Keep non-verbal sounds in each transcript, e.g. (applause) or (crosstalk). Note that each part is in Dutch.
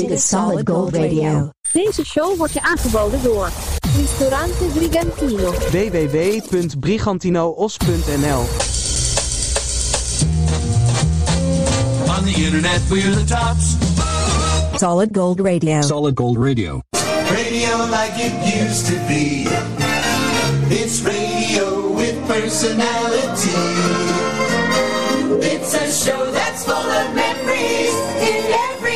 Dit is Solid Gold Radio. Deze show wordt je aangeboden door Ristorante Brigantino. www.brigantinoos.nl On the internet, we're the tops. Solid Gold Radio. Solid Gold Radio. Radio like it used to be. It's radio with personality. It's a show that's full of memories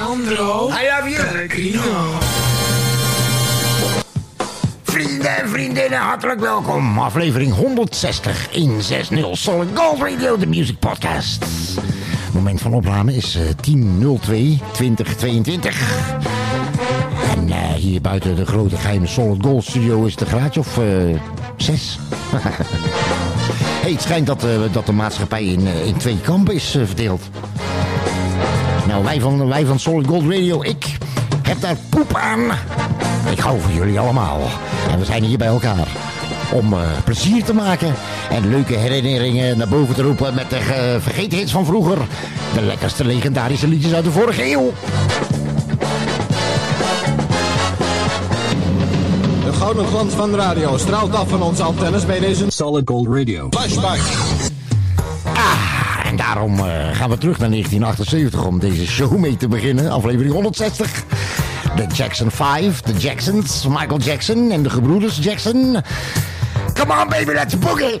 Sandro. I love you. Vrienden en vriendinnen, hartelijk welkom. Aflevering 160 in 60 Solid Gold Radio, de music podcast. Moment van opname is eh, 10.02.2022. En eh, hier buiten de grote geheime Solid Gold studio is een graadje of eh 6. (laughs) hey, het schijnt dat, eh, dat de maatschappij in, eh, in twee kampen is eh, verdeeld. Nou, wij van, wij van Solid Gold Radio, ik heb daar poep aan. Ik hou van jullie allemaal. En we zijn hier bij elkaar om eh, plezier te maken en leuke herinneringen naar boven te roepen met de eh, vergeten hits van vroeger. De lekkerste legendarische liedjes uit de vorige eeuw. De gouden glans van de radio straalt af van onze antennes bij deze Solid Gold Radio. flashback. Daarom eh, gaan we terug naar 1978 om deze show mee te beginnen. Aflevering 160. De Jackson 5, de Jacksons, Michael Jackson en de gebroeders Jackson. Come on baby, let's boogie!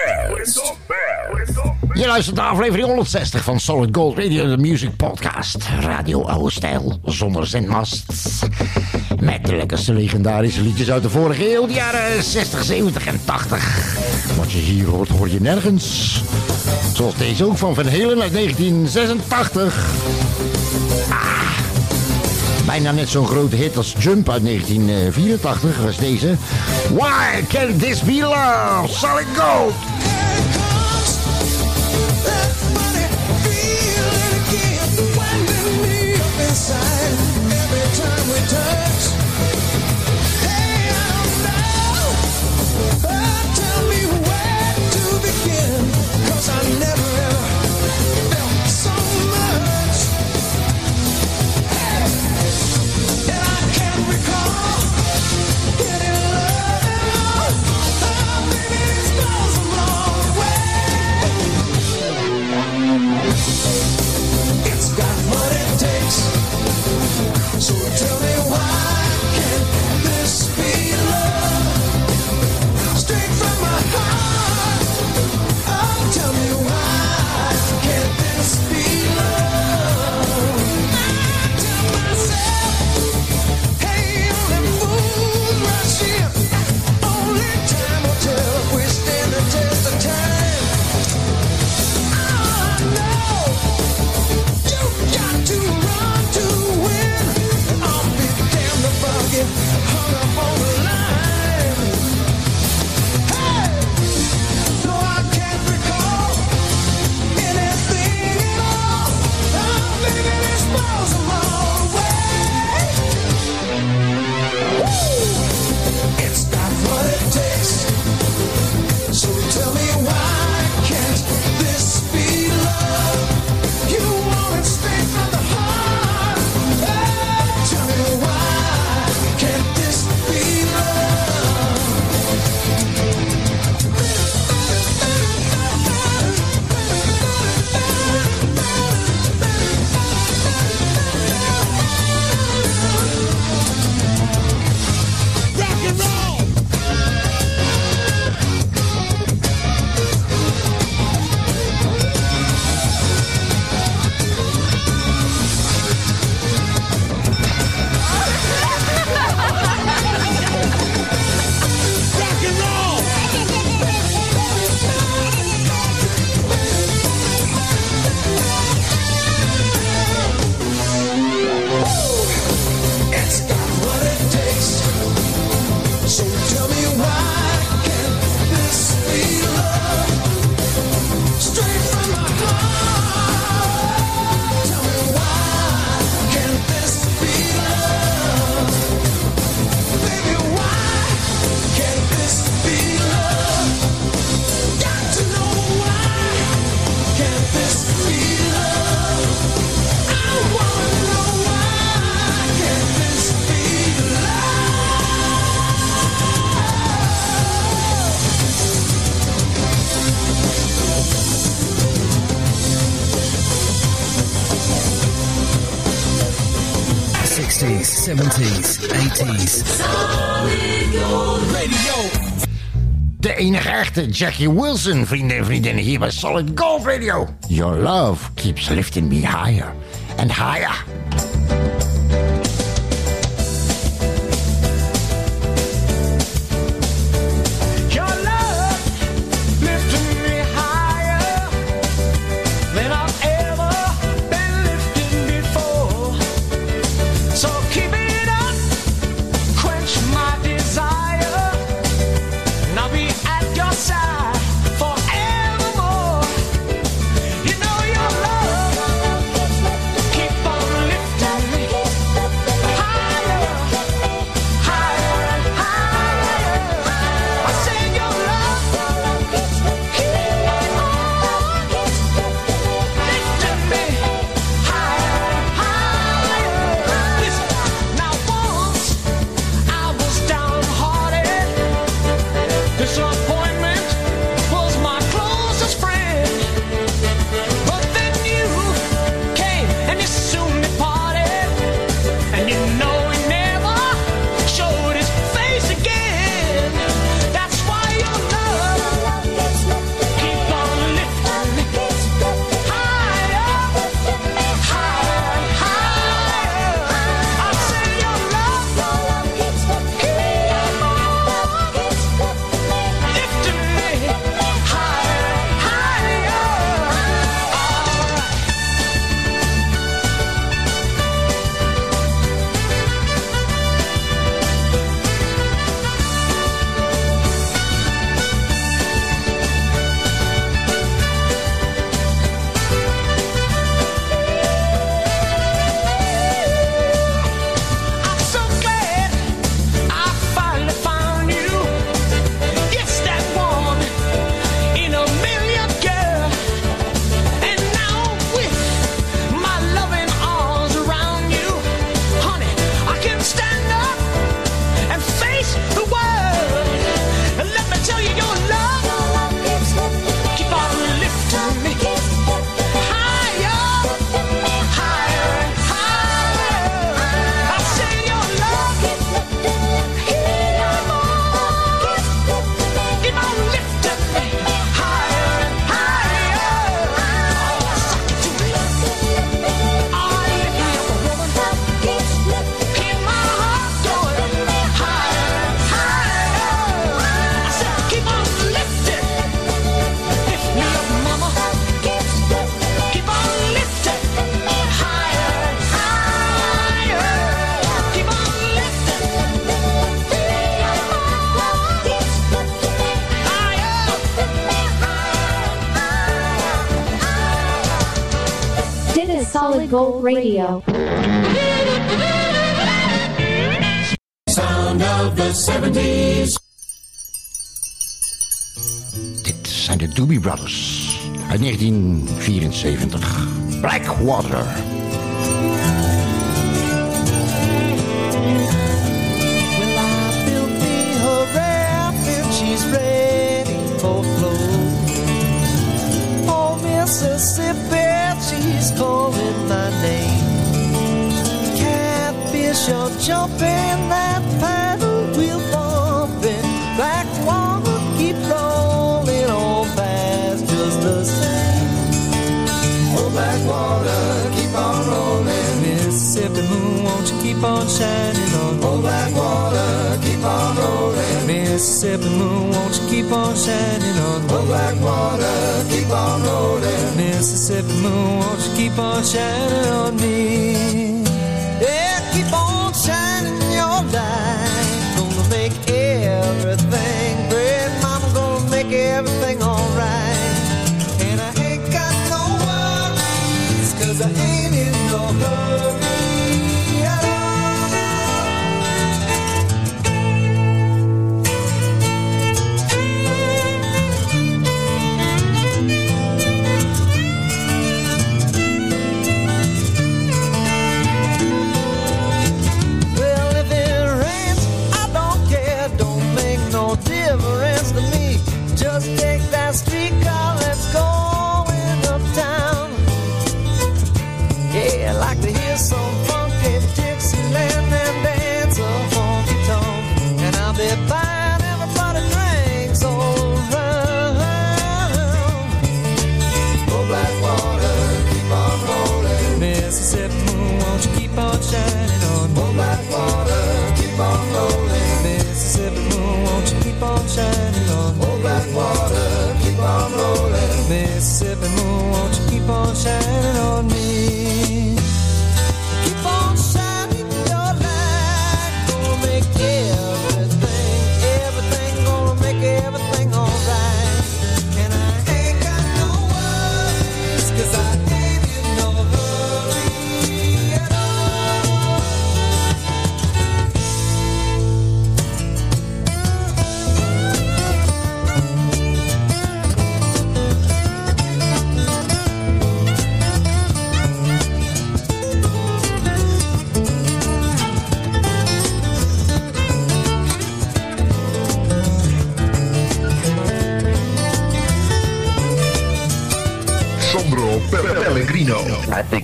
Je luistert naar aflevering 160 van Solid Gold Radio, de music podcast. Radio oude stijl, zonder zendmast. Met de lekkerste legendarische liedjes uit de vorige eeuw, de jaren 60, 70 en 80. Wat je hier hoort, hoor je nergens. Zoals deze ook van Van Helen uit 1986. Ah, bijna net zo'n grote hit als Jump uit 1984 was deze. Why can this be love? Solid Gold! every time we touch. Hey, I know, but tell me where to I never 80s. De enige echte Jackie Wilson, vrienden en vriendinnen, hier bij Solid Gold Radio. Your love keeps lifting me higher and higher. Gold Radio. Sound of the 70s. Dit zijn de Doobie Brothers uit 1974. Blackwater. Catfish are jumping, that paddle wheel bumping. Black water keep rolling on fast, just the same. Oh, black water, keep on rolling. Mississippi moon, won't you keep on shining on me? Oh, black water, keep on rolling. Mississippi moon, won't you keep on shining on me? Oh, black water, keep on rolling. Mississippi moon, won't you keep on shining on me? On shining on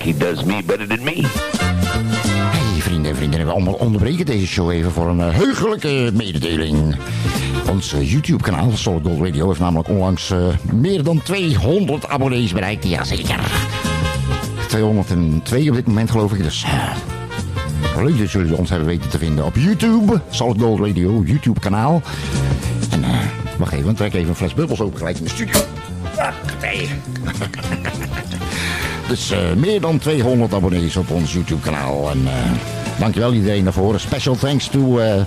he does me better than me. Hey vrienden en vriendinnen, we allemaal onderbreken deze show even voor een eh, heugelijke mededeling. Ons eh, YouTube kanaal, Solid Gold Radio, heeft namelijk onlangs eh, meer dan 200 abonnees bereikt. Jazeker. 202 op dit moment geloof ik, dus... eh, Leuk dat jullie ons hebben weten te vinden op YouTube. Solid Gold Radio, YouTube kanaal. En eh, wacht even, trek even een fles bubbels open gelijk in de studio. Wachtee. (laughs) Dus eh, meer dan 200 abonnees op ons YouTube kanaal. En eh, dankjewel iedereen daarvoor. Special thanks to, eh,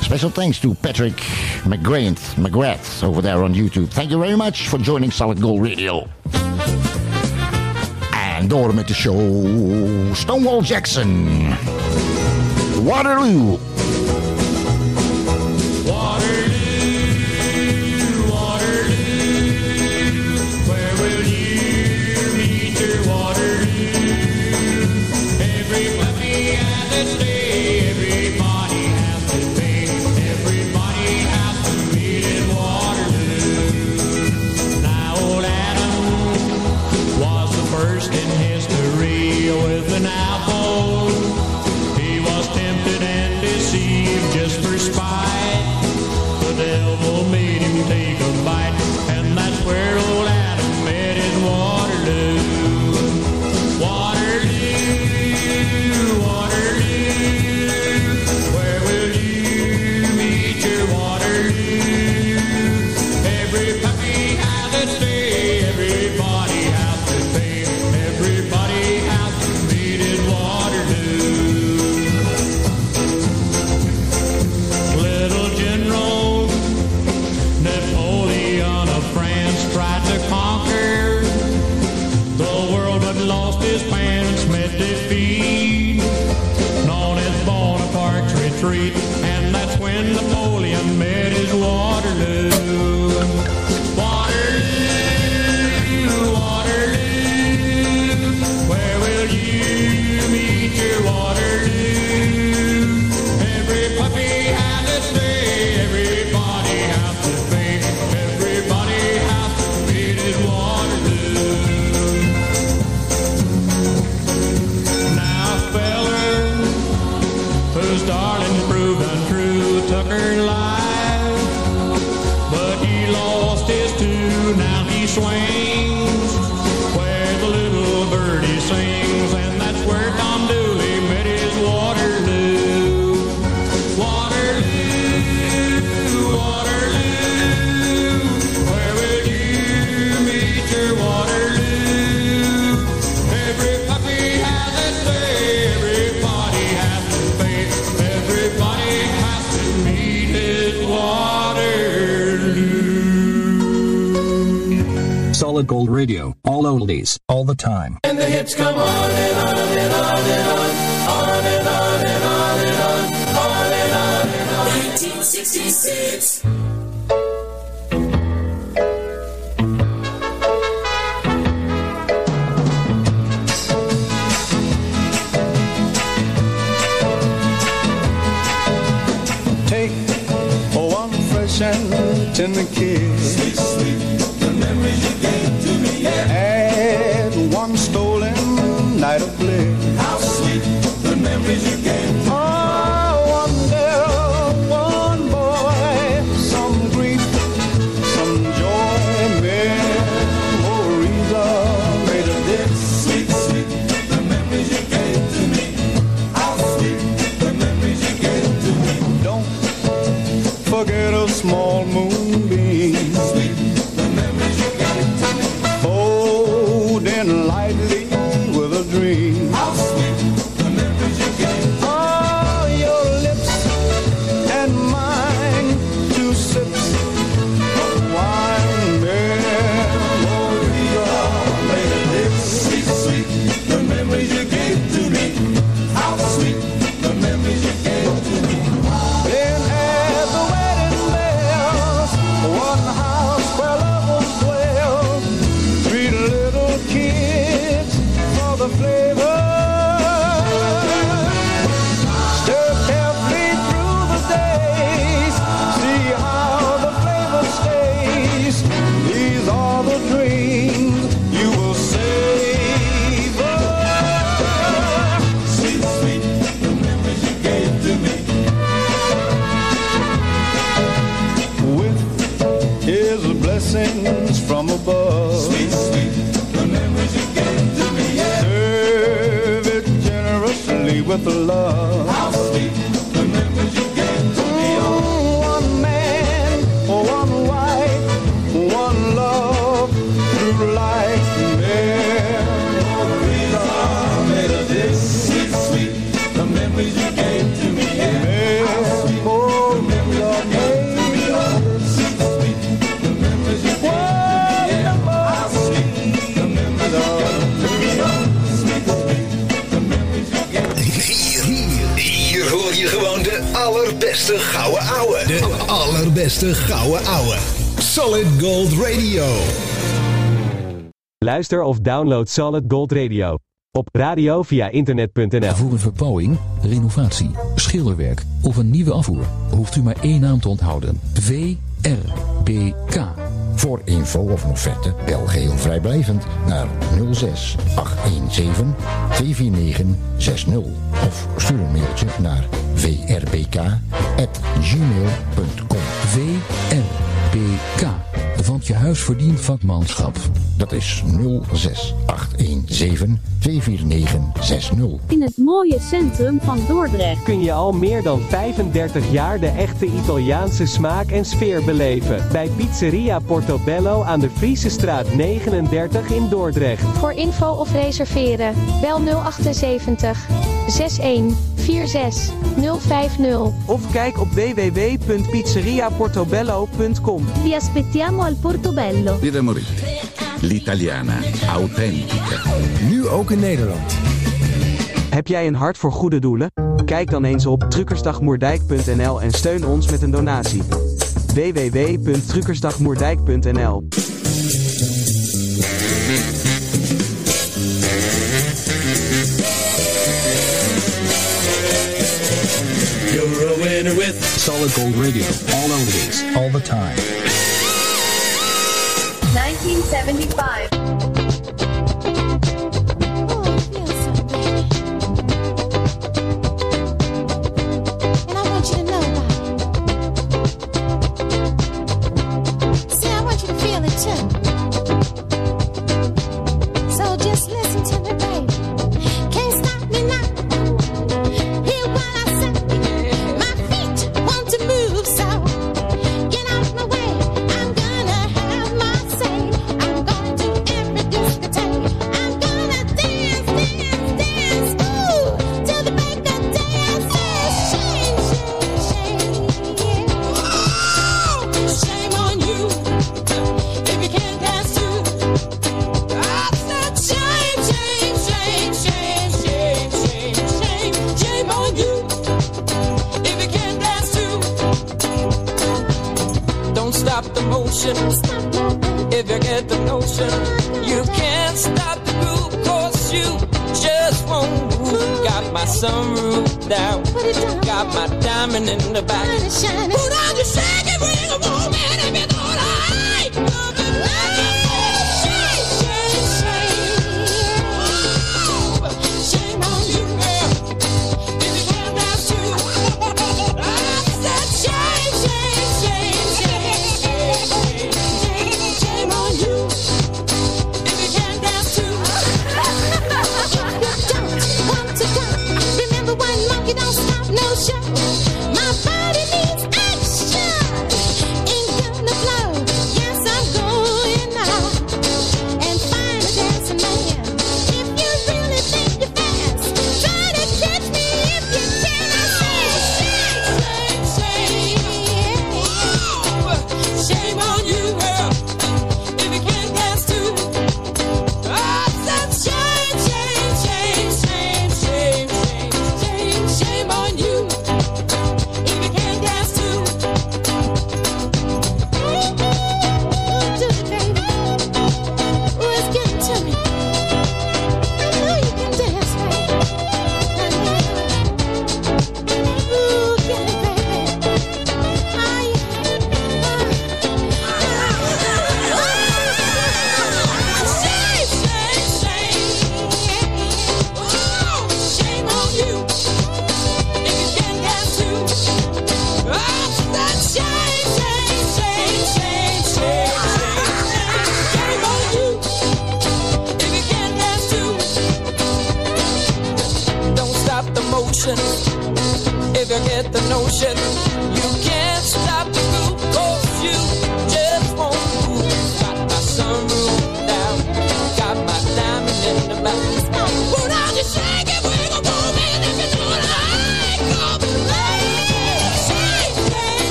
special thanks to Patrick McGrath, McGrath over there on YouTube. Thank you very much for joining Solid Gold Radio. En door met de show Stonewall Jackson. Waterloo. Solid Gold Radio. All oldies. All the time. And the hits come on and on and on and on, on and on and on and on, on and on and on. 1966. Luister of download Solid Gold Radio. Op radio via internet.nl. Voor een verbouwing, renovatie, schilderwerk of een nieuwe afvoer hoeft u maar één naam te onthouden. VRBK. Voor info of offerte bel geheel vrijblijvend naar 06 817 249 60 of stuur een mailtje naar vrbk@gmail.com. VRBK. Want je huis verdient vakmanschap. Dat is 06 817 249 60. In het mooie centrum van Dordrecht. Kun je al meer dan 35 jaar de echte Italiaanse smaak en sfeer beleven. Bij Pizzeria Portobello aan de Friese straat 39 in Dordrecht. Voor info of reserveren, bel 078 61 46 050. Of kijk op www.pizzeriaportobello.com. Vi aspettiamo al Portobello. Moretti, l'italiana autentica. Nu ook in Nederland. Heb jij een hart voor goede doelen? Kijk dan eens op truckersdagmoerdijk.nl en steun ons met een donatie. www.truckersdagmoerdijk.nl You're a winner with Solid Gold Radio. All oldies. All the time. 1975. motion. If you get the notion, you can't stop the groove, cause you just won't move. Got my sunroof down, got my diamond in the back. Put on your shaggy ring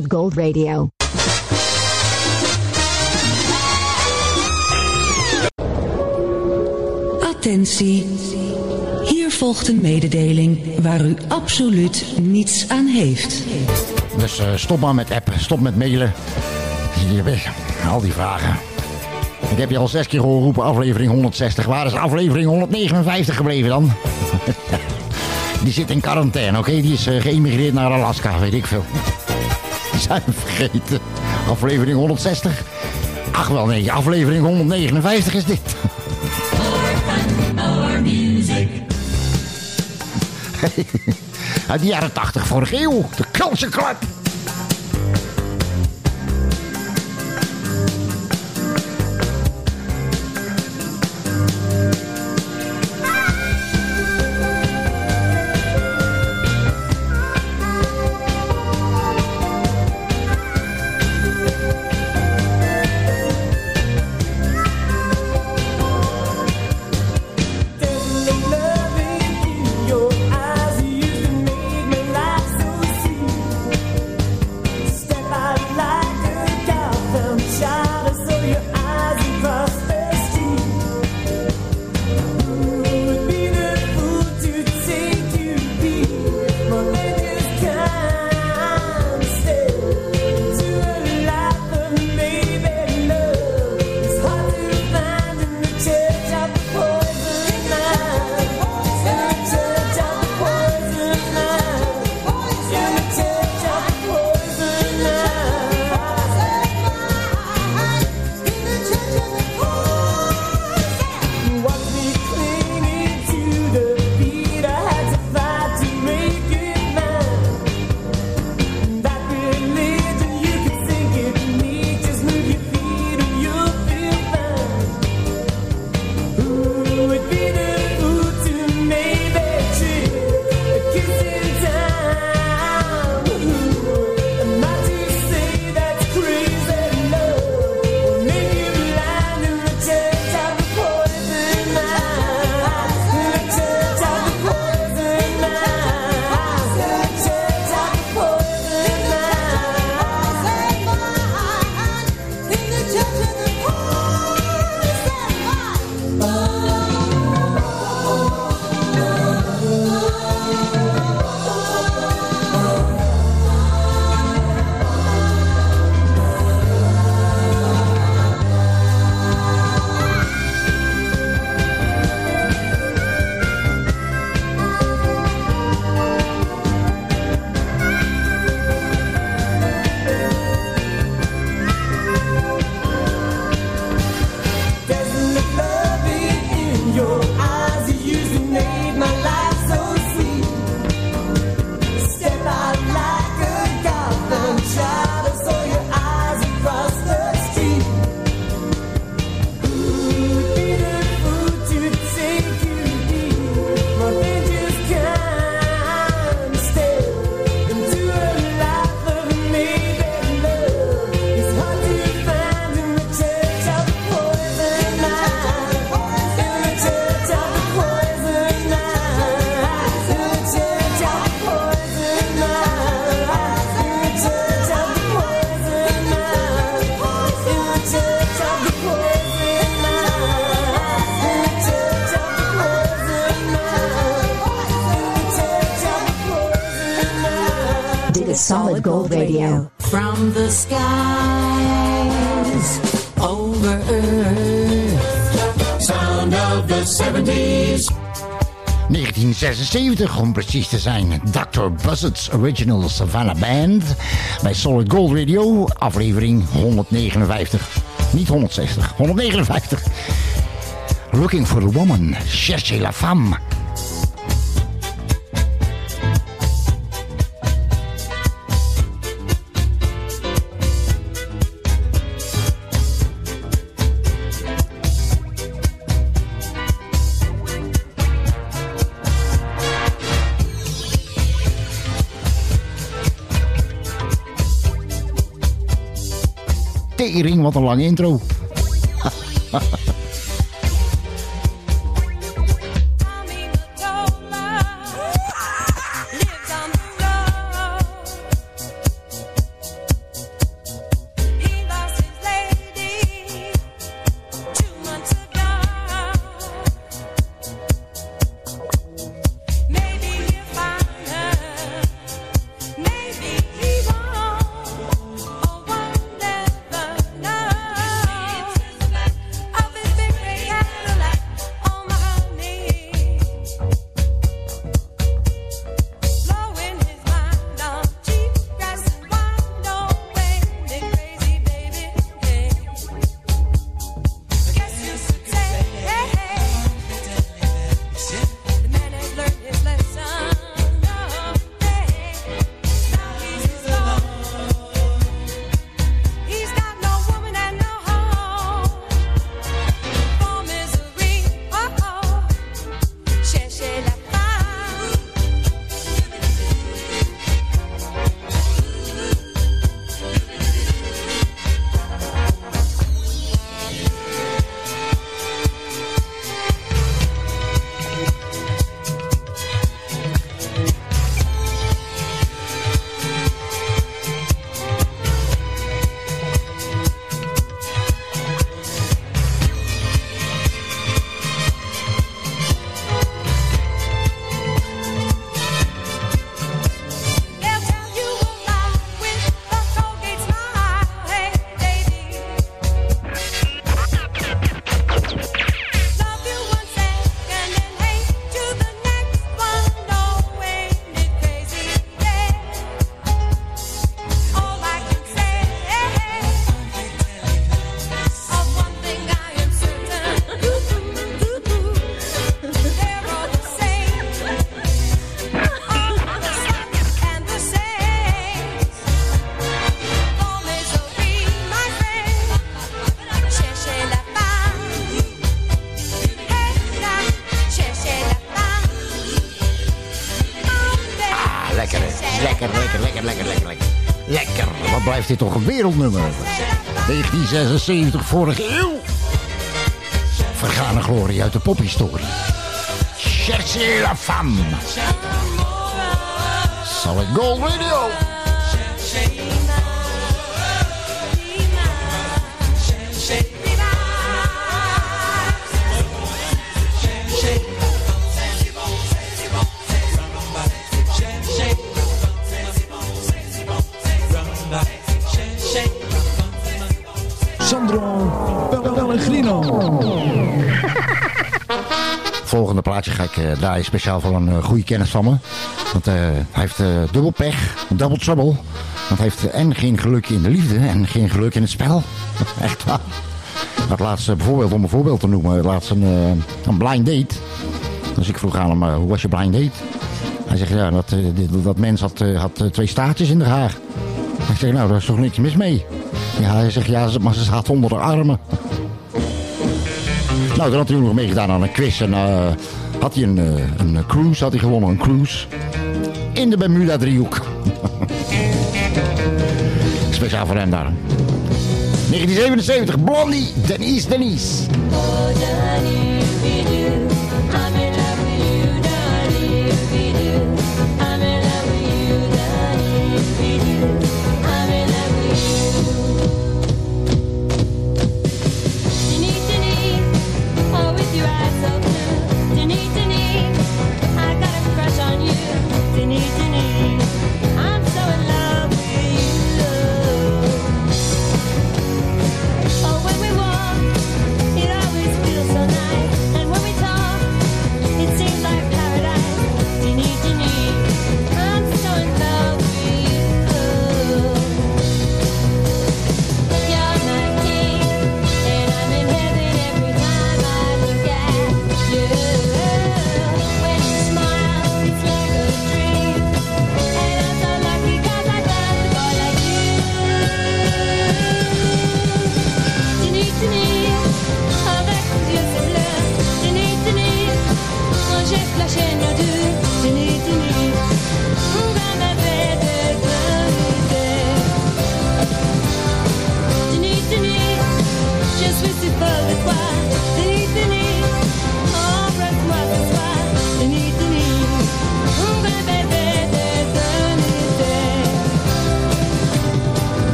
Solid Gold Radio. Attentie. Hier volgt een mededeling waar u absoluut niets aan heeft. Dus eh, stop maar met appen, stop met mailen. Hier weg, al die vragen. Ik heb je al zes keer gehoord roepen, aflevering 160. Waar is aflevering 159 gebleven dan? (laughs) Die zit in quarantaine, oké? Die is uh, geëmigreerd naar Alaska, weet ik veel. (laughs) zijn vergeten. Aflevering 160. Ach wel nee, aflevering 159 is dit. More (laughs) music. Uit de jaren 80 vorige eeuw. De Culture Club. Solid Gold Radio. From the skies over earth. Sound of the 70s. 1976 om precies te zijn. Dr. Buzzard's Original Savannah Band. Bij Solid Gold Radio, aflevering 159. Niet 160, 159. Looking for a woman, cherchez la femme. Tering, wat een lange intro. (laughs) wat blijft dit toch een wereldnummer? 1976, vorige eeuw. Vergane glorie uit de pophistorie. Cherchez la femme. Solid Gold Radio. (laughs) Volgende plaatje ga ik eh, draaien speciaal voor een eh, goede kennis van me. Want eh, hij heeft dubbel pech, double trouble. Want hij heeft en geen geluk in de liefde en geen geluk in het spel. (laughs) Echt waar. Laatste bijvoorbeeld, om een voorbeeld te noemen, het laatste een, een blind date. Dus ik vroeg aan hem, hoe was je blind date? Hij zegt, ja, dat, dat mens had, had twee staartjes in de haar. Ik zeg, nou, daar is toch niks mis mee? Ja, hij zegt, ja, maar ze zat onder de armen. Nou, toen had hij nog meegedaan aan een quiz. En eh, had hij een, eh, een cruise had hij gewonnen, een cruise. In de Bermuda-driehoek. (laughs) Speciaal voor hem daar. 1977, Blondie, Denise, Denise. So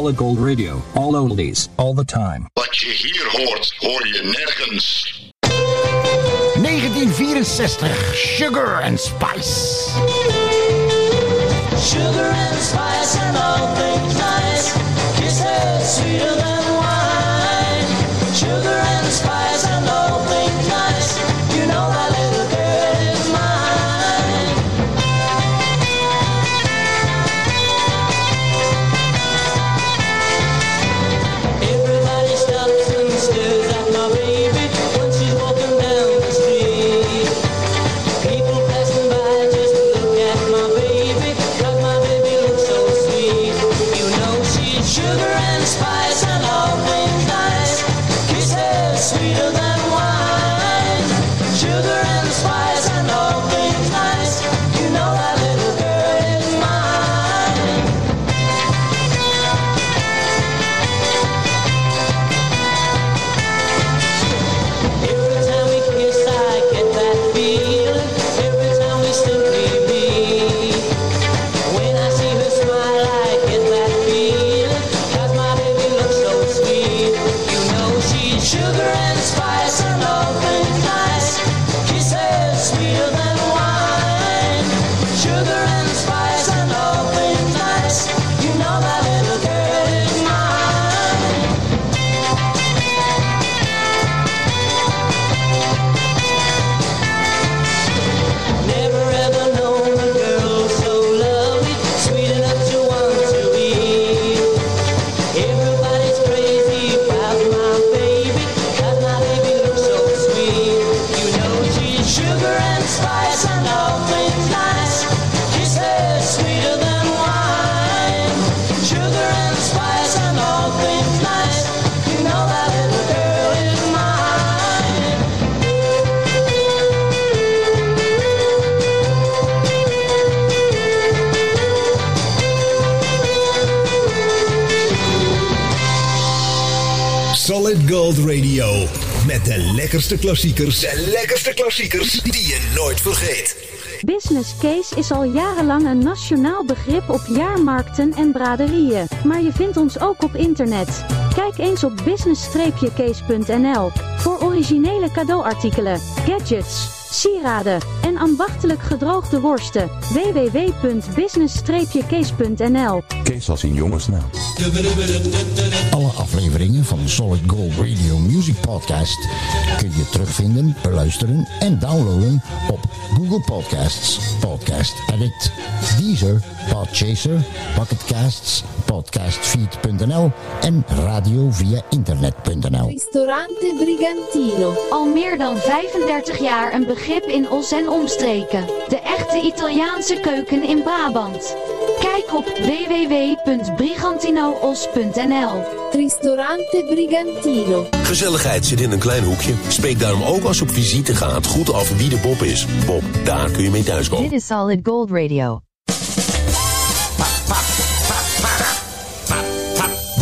Solid Gold Radio. All oldies, all the time. Wat je hier hoort, hoor je nergens. 1964, Sugar and Spice. Sugar and spice and all things nice. Kisses sweeter than lekkerste klassiekers. De lekkerste klassiekers die je nooit vergeet. Business case is al jarenlang een nationaal begrip op jaarmarkten en braderieën, maar je vindt ons ook op internet. Kijk eens op business-case.nl voor originele cadeauartikelen, gadgets, sieraden en ambachtelijk gedroogde worsten. www.business-case.nl Kees als in jongensnaam. Alle afleveringen van de Solid Gold Radio Music Podcast kun je terugvinden, beluisteren en downloaden op Google Podcasts, Podcast Addict, Deezer, Podchaser, Pocketcasts, Podcastfeed.nl en radio via internet.nl. Ristorante Brigantino. Al meer dan 35 jaar een begrip in Os en omstreken. De echte Italiaanse keuken in Brabant. Kijk op www.brigantinoos.nl Ristorante Brigantino. Gezelligheid zit in een klein hoekje. Spreek daarom ook als je op visite gaat goed af wie de Bob is. Bob, daar kun je mee thuiskomen. Dit is Solid Gold Radio.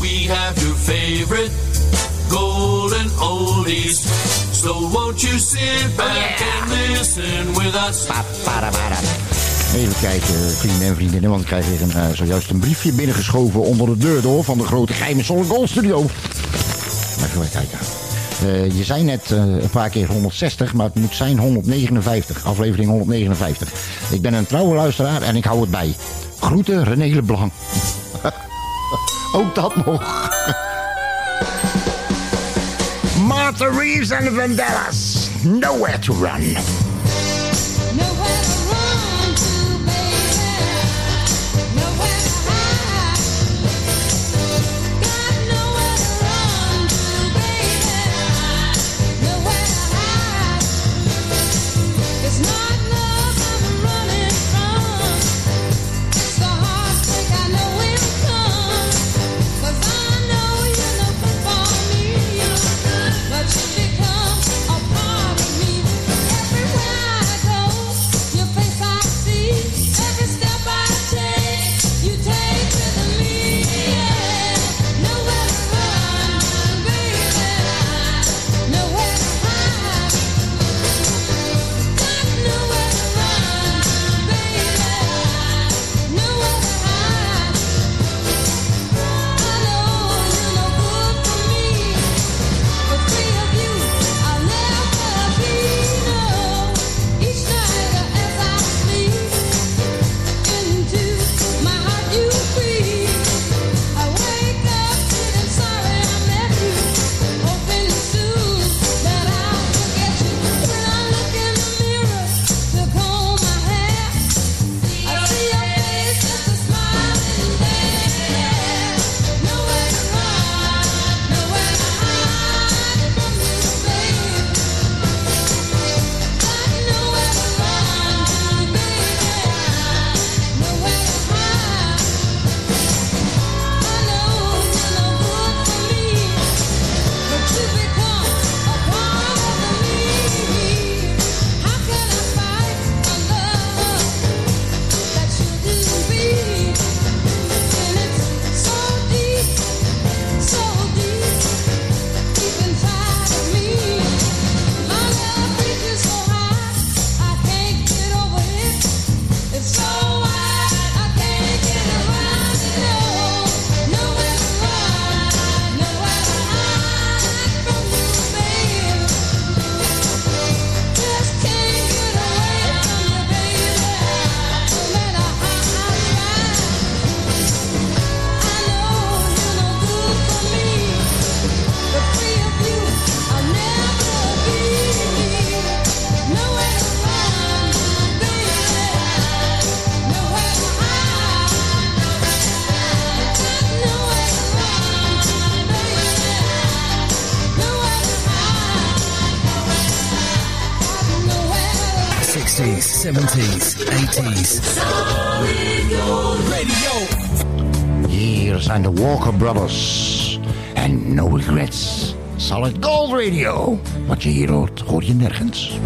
We have your favorite golden oldies. So won't you sit back and listen with us? Even kijken, vrienden en vriendinnen, want ik krijg weer eh, zojuist een briefje binnengeschoven onder de deur door van de grote geheime Solid Gold Studio. Even kijken. Eh, je zei net eh, een paar keer 160, maar het moet zijn 159. Aflevering 159. Ik ben een trouwe luisteraar en ik hou het bij. Groeten René Leblanc. (laughs) Ook dat nog. (laughs) Martha Reeves en de Vandellas. Nowhere to run. 70s, 80s. Radio. Years and signed Walker Brothers. And no regrets. Solid Gold Radio. Wat je hier hoort, hoor je nergens.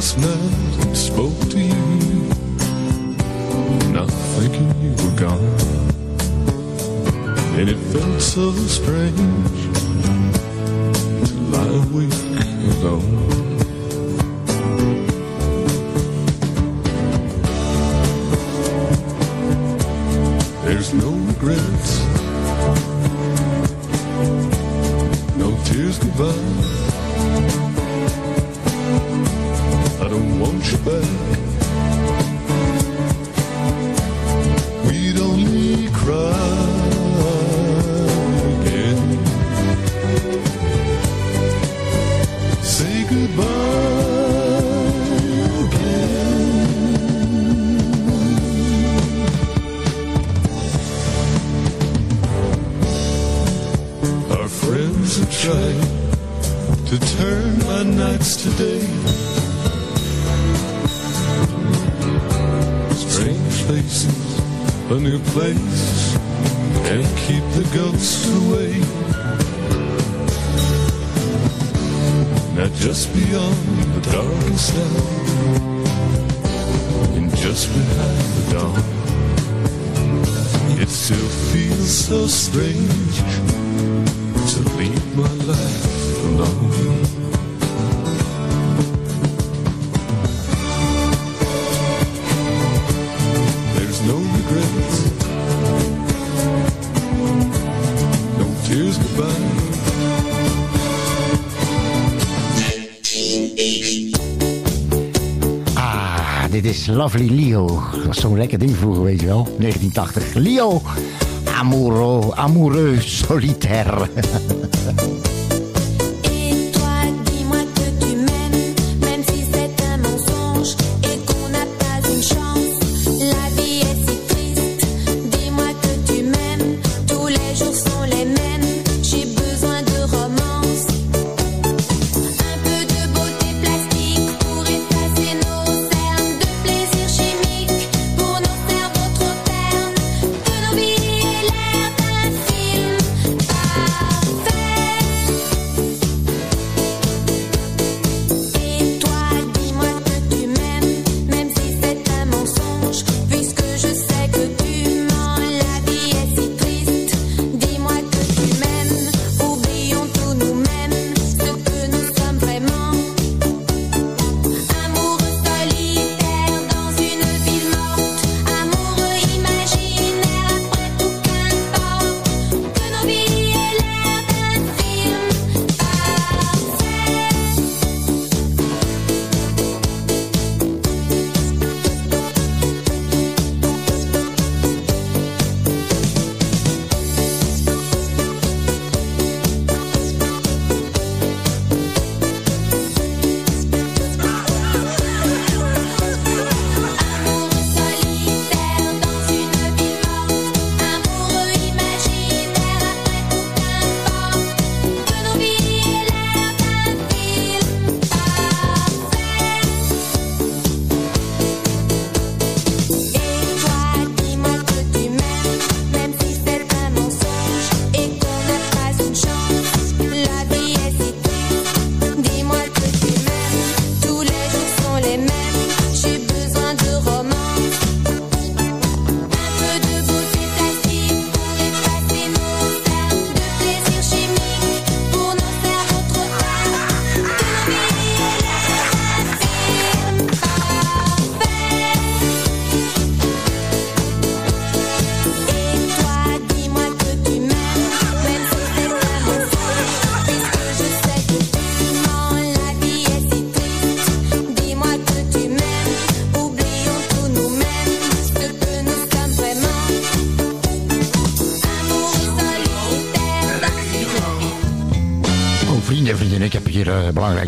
last night I spoke to you, not thinking you were gone, and it felt so strange. and keep the ghosts away. Now just beyond the darkest hour and just behind the dawn, it still feels so strange to leave my life alone. Lovely Leo. Dat was zo'n lekker ding vroeger, weet je wel. 1980. Leo, Amuro, amoureux solitaire. (laughs)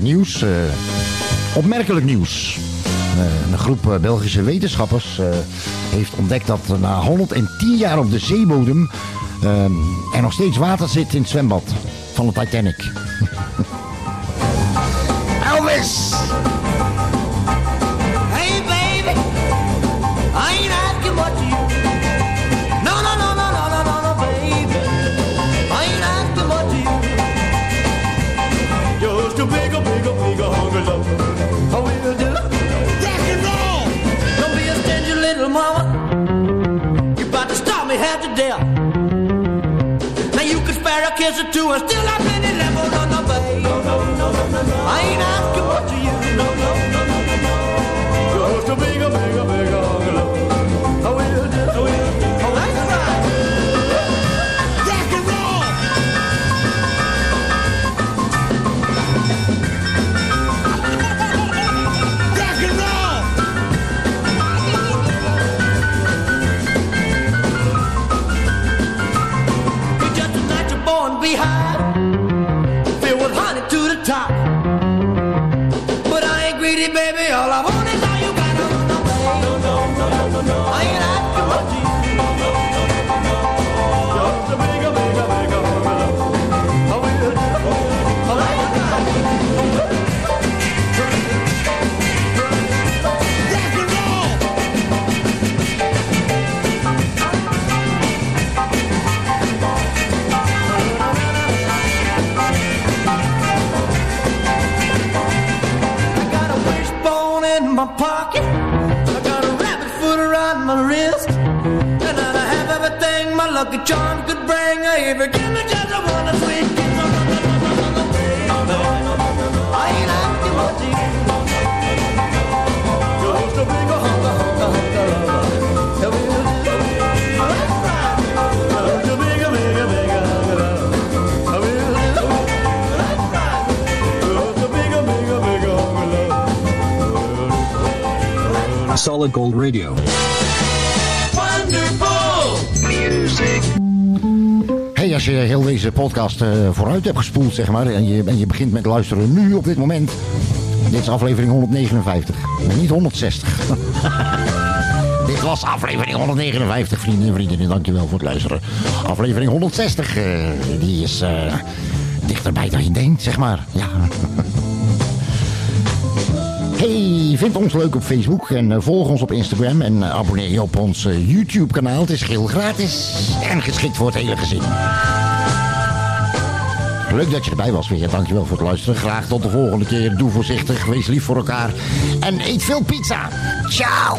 nieuws. eh, opmerkelijk nieuws. Eh, een groep eh, Belgische wetenschappers heeft ontdekt dat na 110 jaar op de zeebodem er nog steeds water zit in het zwembad van de Titanic. (laughs) Elvis! pocket. I got a rabbit foot around my wrist. And I have everything my lucky charm could bring. I you give me just a one sweet kiss, I ain't asking much. Solid Gold Radio. Wonderful music. Hey, als je heel deze podcast eh, vooruit hebt gespoeld, zeg maar, en je, en je begint met luisteren nu op dit moment. Dit is aflevering 159, maar niet 160. (laughs) dit was aflevering 159, vrienden en vriendinnen. Dankjewel voor het luisteren. Aflevering 160, eh, die is eh, dichterbij dan je denkt, zeg maar. Ja. (laughs) Hey, vind ons leuk op Facebook en eh, volg ons op Instagram en eh, abonneer je op ons eh, YouTube kanaal. Het is geheel gratis en geschikt voor het hele gezin. Leuk dat je erbij was weer. Dankjewel voor het luisteren. Graag tot de volgende keer. Doe voorzichtig, wees lief voor elkaar en eet veel pizza. Ciao!